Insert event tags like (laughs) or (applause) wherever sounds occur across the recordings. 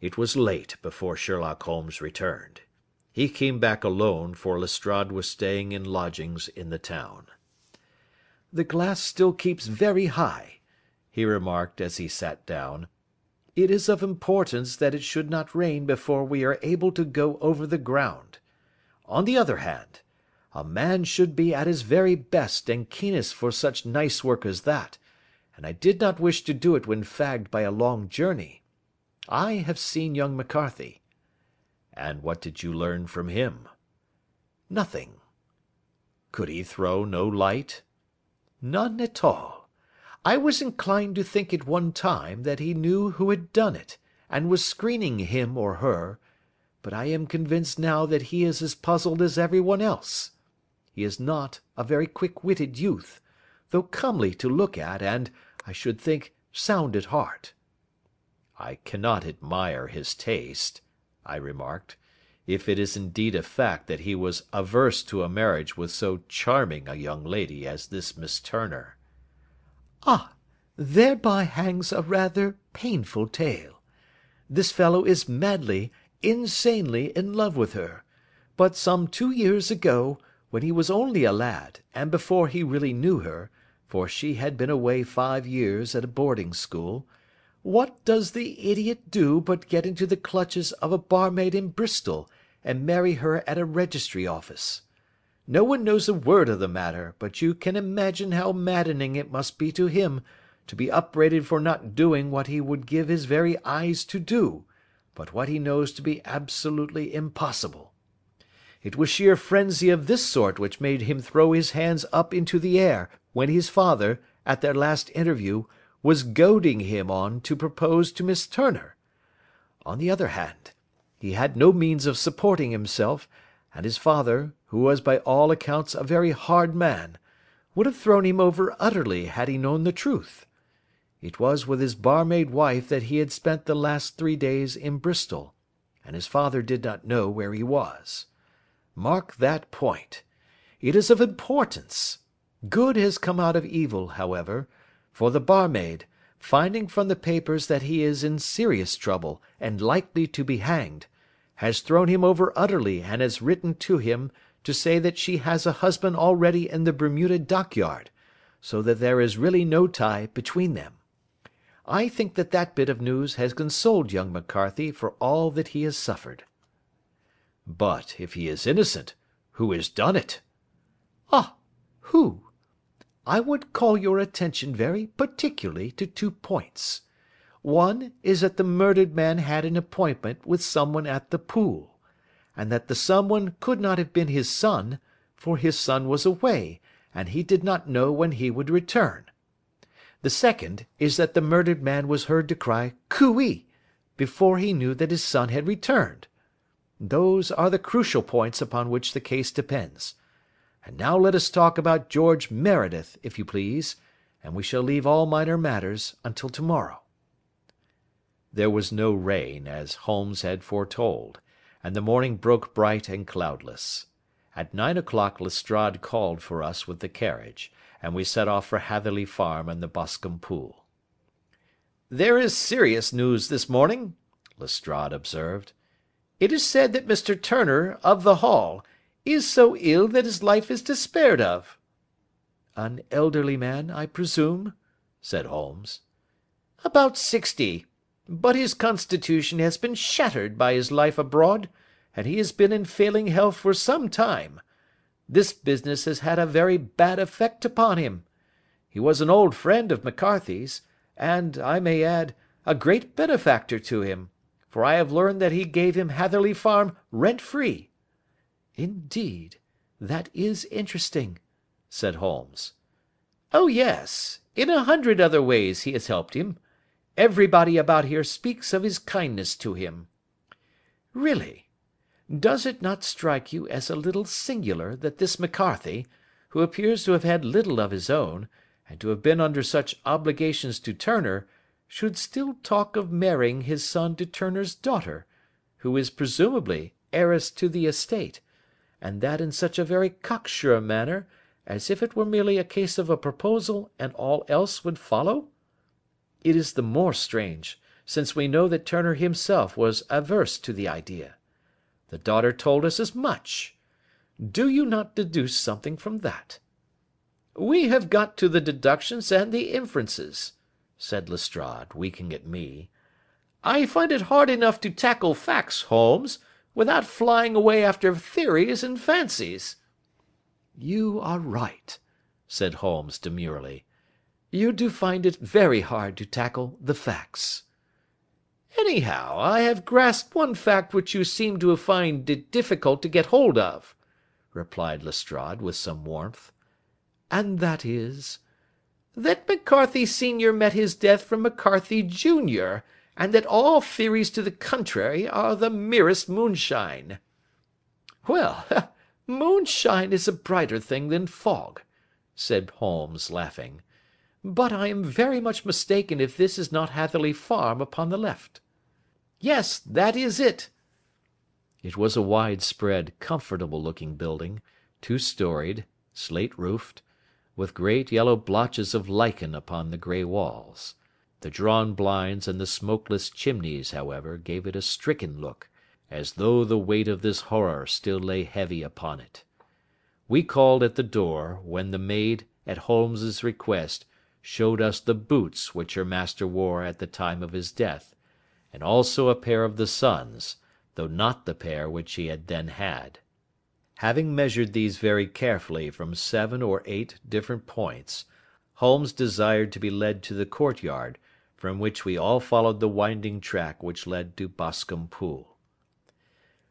It was late before Sherlock Holmes returned. He came back alone, for Lestrade was staying in lodgings in the town. "The glass still keeps very high," he remarked as he sat down. "It is of importance that it should not rain before we are able to go over the ground. On the other hand, a man should be at his very best and keenest for such nice work as that, and I did not wish to do it when fagged by a long journey. I have seen young McCarthy." "And what did you learn from him?" "Nothing." "Could he throw no light?" "None at all. I was inclined to think at one time that he knew who had done it, and was screening him or her, but I am convinced now that he is as puzzled as everyone else. He is not a very quick witted youth, though comely to look at and, I should think, sound at heart. "I cannot admire his taste," I remarked, "if it is indeed a fact that he was averse to a marriage with so charming a young lady as this Miss Turner." "Ah! thereby hangs a rather painful tale. This fellow is madly, insanely in love with her; but some two years ago, when he was only a lad, and before he really knew her, for she had been away five years at a boarding school, what does the idiot do but get into the clutches of a barmaid in Bristol, and marry her at a registry office. No one knows a word of the matter, but you can imagine how maddening it must be to him to be upbraided for not doing what he would give his very eyes to do, but what he knows to be absolutely impossible. It was sheer frenzy of this sort which made him throw his hands up into the air when his father, at their last interview, was goading him on to propose to Miss Turner. On the other hand, he had no means of supporting himself, and his father, who was by all accounts a very hard man, would have thrown him over utterly had he known the truth. It was with his barmaid wife that he had spent the last three days in Bristol, and his father did not know where he was. Mark that point. It is of importance. Good has come out of evil, however for the barmaid, finding from the papers that he is in serious trouble and likely to be hanged, has thrown him over utterly and has written to him to say that she has a husband already in the Bermuda dockyard, so that there is really no tie between them. I think that that bit of news has consoled young McCarthy for all that he has suffered." "But, if he is innocent, who has done it?" "Ah! Who? I would call your attention very particularly to two points. One is that the murdered man had an appointment with someone at the pool, and that the someone could not have been his son, for his son was away, and he did not know when he would return. The second is that the murdered man was heard to cry Cooee! before he knew that his son had returned. Those are the crucial points upon which the case depends. And now let us talk about George Meredith, if you please, and we shall leave all minor matters until to morrow." There was no rain, as Holmes had foretold, and the morning broke bright and cloudless. At nine o'clock Lestrade called for us with the carriage, and we set off for Hatherley Farm and the Boscombe Pool. "There is serious news this morning," Lestrade observed. "It is said that Mr. Turner, of the Hall, is so ill that his life is despaired of." "An elderly man, I presume?" said Holmes. "About sixty. But his constitution has been shattered by his life abroad, and he has been in failing health for some time. This business has had a very bad effect upon him. He was an old friend of McCarthy's, and, I may add, a great benefactor to him, for I have learned that he gave him Hatherley Farm rent free. "Indeed! That is interesting," said Holmes. "Oh yes. In a hundred other ways he has helped him. Everybody about here speaks of his kindness to him. Really, does it not strike you as a little singular that this McCarthy, who appears to have had little of his own, and to have been under such obligations to Turner, should still talk of marrying his son to Turner's daughter, who is presumably heiress to the estate? And that in such a very cocksure manner, as if it were merely a case of a proposal and all else would follow? It is the more strange, since we know that Turner himself was averse to the idea. The daughter told us as much. Do you not deduce something from that?" "We have got to the deductions and the inferences," said Lestrade, winking at me. "I find it hard enough to tackle facts, Holmes, without flying away after theories and fancies." "You are right," said Holmes demurely. "You do find it very hard to tackle the facts." "Anyhow, I have grasped one fact which you seem to find it difficult to get hold of," replied Lestrade with some warmth. "And that is?" "That McCarthy senior met his death from McCarthy junior and that all theories to the contrary are the merest moonshine." "Well, (laughs) moonshine is a brighter thing than fog," said Holmes, laughing. "But I am very much mistaken if this is not Hatherley Farm upon the left." "Yes, that is it." It was a wide spread, comfortable looking building, two storied, slate roofed, with great yellow blotches of lichen upon the grey walls. The drawn blinds and the smokeless chimneys, however, gave it a stricken look, as though the weight of this horror still lay heavy upon it. We called at the door, when the maid, at Holmes's request, showed us the boots which her master wore at the time of his death, and also a pair of the son's, though not the pair which he had then had. Having measured these very carefully from seven or eight different points, Holmes desired to be led to the courtyard, from which we all followed the winding track which led to Boscombe Pool.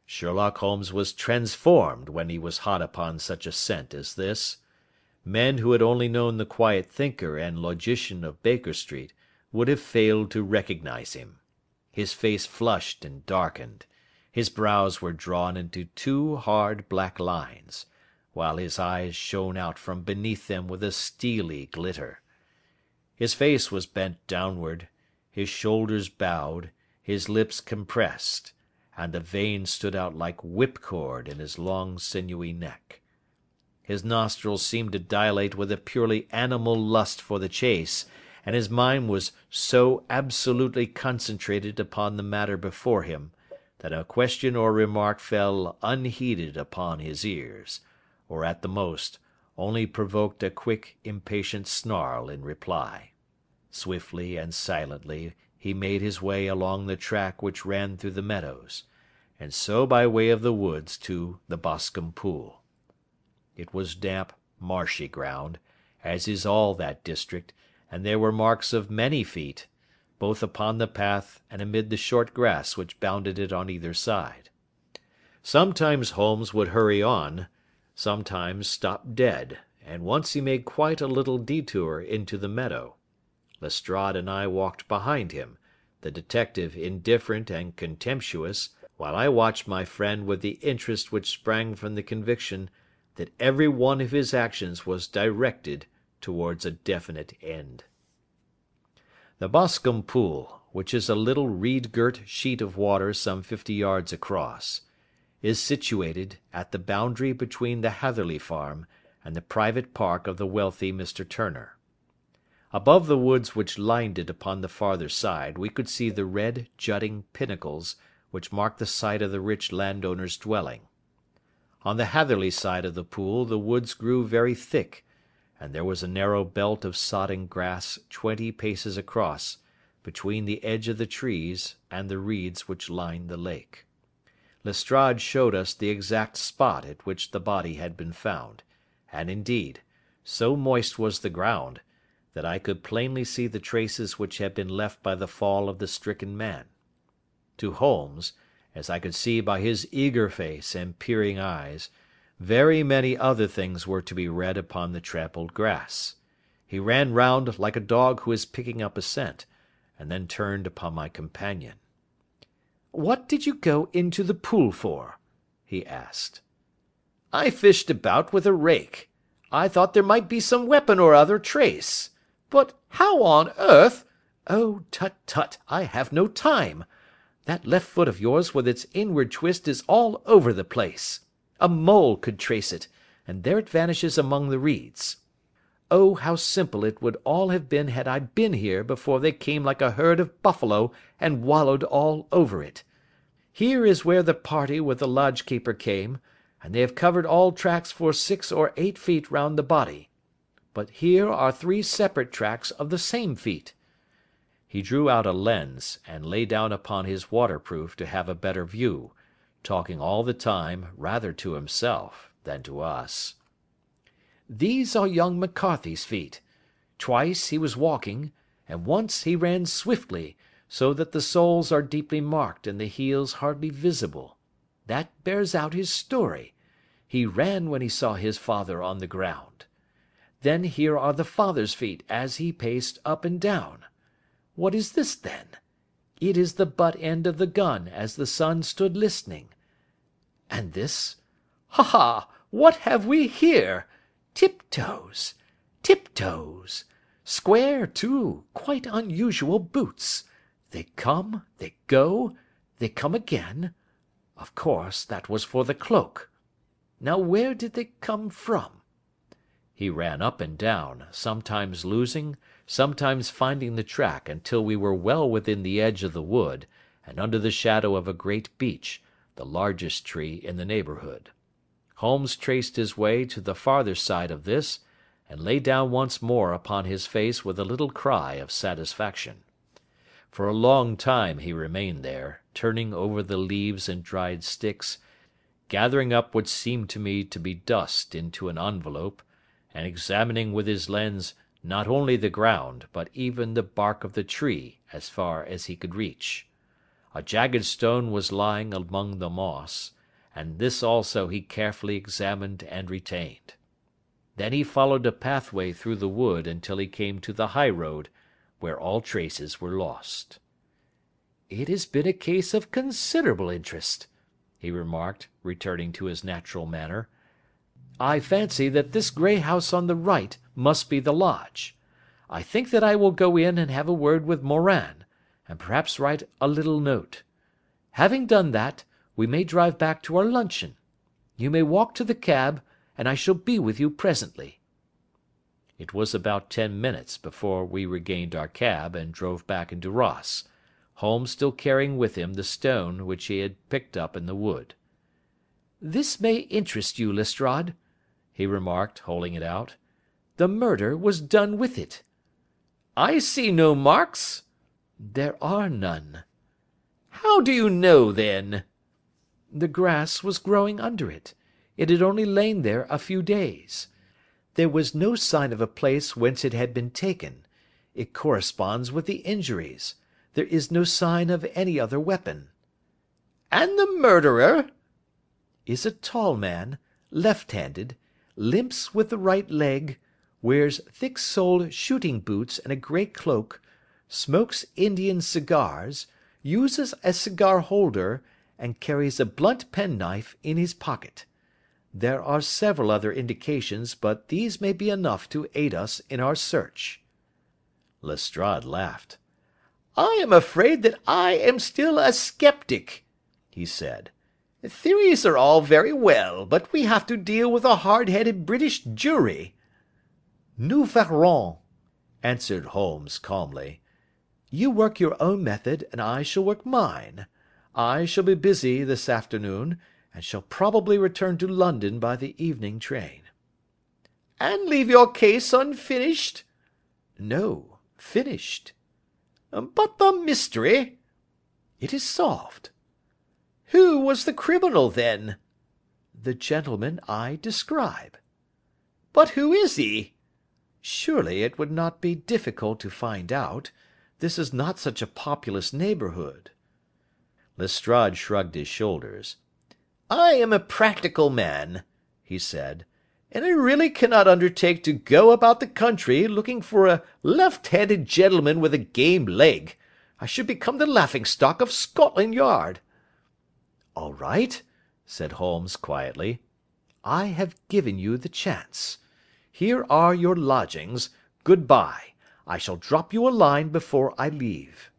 Sherlock Holmes was transformed when he was hot upon such a scent as this. Men who had only known the quiet thinker and logician of Baker Street would have failed to recognise him. His face flushed and darkened. His brows were drawn into two hard black lines, while his eyes shone out from beneath them with a steely glitter. His face was bent downward, his shoulders bowed, his lips compressed, and the veins stood out like whipcord in his long sinewy neck. His nostrils seemed to dilate with a purely animal lust for the chase, and his mind was so absolutely concentrated upon the matter before him, that a question or remark fell unheeded upon his ears, or at the most, only provoked a quick, impatient snarl in reply. Swiftly and silently he made his way along the track which ran through the meadows, and so by way of the woods to the Boscombe Pool. It was damp, marshy ground, as is all that district, and there were marks of many feet, both upon the path and amid the short grass which bounded it on either side. Sometimes Holmes would hurry on, sometimes stopped dead, and once he made quite a little detour into the meadow. Lestrade and I walked behind him, the detective indifferent and contemptuous, while I watched my friend with the interest which sprang from the conviction that every one of his actions was directed towards a definite end. The Boscombe Pool, which is a little reed girt sheet of water some fifty yards across, is situated at the boundary between the Hatherley Farm and the private park of the wealthy Mr. Turner. Above the woods which lined it upon the farther side we could see the red jutting pinnacles which marked the site of the rich landowner's dwelling. On the Hatherley side of the pool the woods grew very thick, and there was a narrow belt of sodden grass twenty paces across, between the edge of the trees and the reeds which lined the lake. Lestrade showed us the exact spot at which the body had been found, and, indeed, so moist was the ground, that I could plainly see the traces which had been left by the fall of the stricken man. To Holmes, as I could see by his eager face and peering eyes, very many other things were to be read upon the trampled grass. He ran round like a dog who is picking up a scent, and then turned upon my companion. "What did you go into the pool for?" he asked. "I fished about with a rake. I thought there might be some weapon or other trace. But how on earth "Oh, tut, tut, I have no time. That left foot of yours with its inward twist is all over the place. A mole could trace it, and there it vanishes among the reeds. Oh, how simple it would all have been had I been here before they came like a herd of buffalo and wallowed all over it. Here is where the party with the lodge keeper came, and they have covered all tracks for six or eight feet round the body. But here are three separate tracks of the same feet. He drew out a lens, and lay down upon his waterproof to have a better view, talking all the time rather to himself than to us. These are young McCarthy's feet. Twice he was walking, and once he ran swiftly, so that the soles are deeply marked and the heels hardly visible. That bears out his story. He ran when he saw his father on the ground. Then here are the father's feet as he paced up and down. What is this, then? It is the butt end of the gun as the son stood listening. And this? Ha ha! What have we here? Tiptoes! Tiptoes! Square, too, quite unusual boots. They come, they go, they come again. Of course, that was for the cloak. Now where did they come from? He ran up and down, sometimes losing, sometimes finding the track until we were well within the edge of the wood, and under the shadow of a great beech, the largest tree in the neighbourhood. Holmes traced his way to the farther side of this, and lay down once more upon his face with a little cry of satisfaction. For a long time he remained there, turning over the leaves and dried sticks, gathering up what seemed to me to be dust into an envelope, and examining with his lens not only the ground, but even the bark of the tree as far as he could reach. A jagged stone was lying among the moss, and this also he carefully examined and retained. Then he followed a pathway through the wood until he came to the high road, where all traces were lost. "It has been a case of considerable interest," he remarked, returning to his natural manner. "I fancy that this grey house on the right must be the lodge. I think that I will go in and have a word with Moran, and perhaps write a little note. Having done that we may drive back to our luncheon. You may walk to the cab, and I shall be with you presently." It was about ten minutes before we regained our cab and drove back into Ross, Holmes still carrying with him the stone which he had picked up in the wood. "This may interest you, Lestrade," he remarked, holding it out. "The murder was done with it." "I see no marks." "There are none." "How do you know, then?" The grass was growing under it. It had only lain there a few days. There was no sign of a place whence it had been taken. It corresponds with the injuries. There is no sign of any other weapon." "And the murderer?" "Is a tall man, left handed, limps with the right leg, wears thick soled shooting boots and a grey cloak, smokes Indian cigars, uses a cigar holder and carries a blunt penknife in his pocket. There are several other indications, but these may be enough to aid us in our search." Lestrade laughed. "I am afraid that I am still a sceptic," he said. "Theories are all very well, but we have to deal with a hard headed British jury." "Nous verrons," answered Holmes calmly. "You work your own method, and I shall work mine. I shall be busy this afternoon, and shall probably return to London by the evening train." "And leave your case unfinished?" "No, finished." Um, "But the mystery?" "It is solved." "Who was the criminal, then?" "The gentleman I describe." "But who is he?" "Surely it would not be difficult to find out. This is not such a populous neighbourhood. Lestrade shrugged his shoulders. "I am a practical man," he said, "and I really cannot undertake to go about the country looking for a left handed gentleman with a game leg. I should become the laughing stock of Scotland Yard." "All right," said Holmes quietly. "I have given you the chance. Here are your lodgings. Good bye. I shall drop you a line before I leave."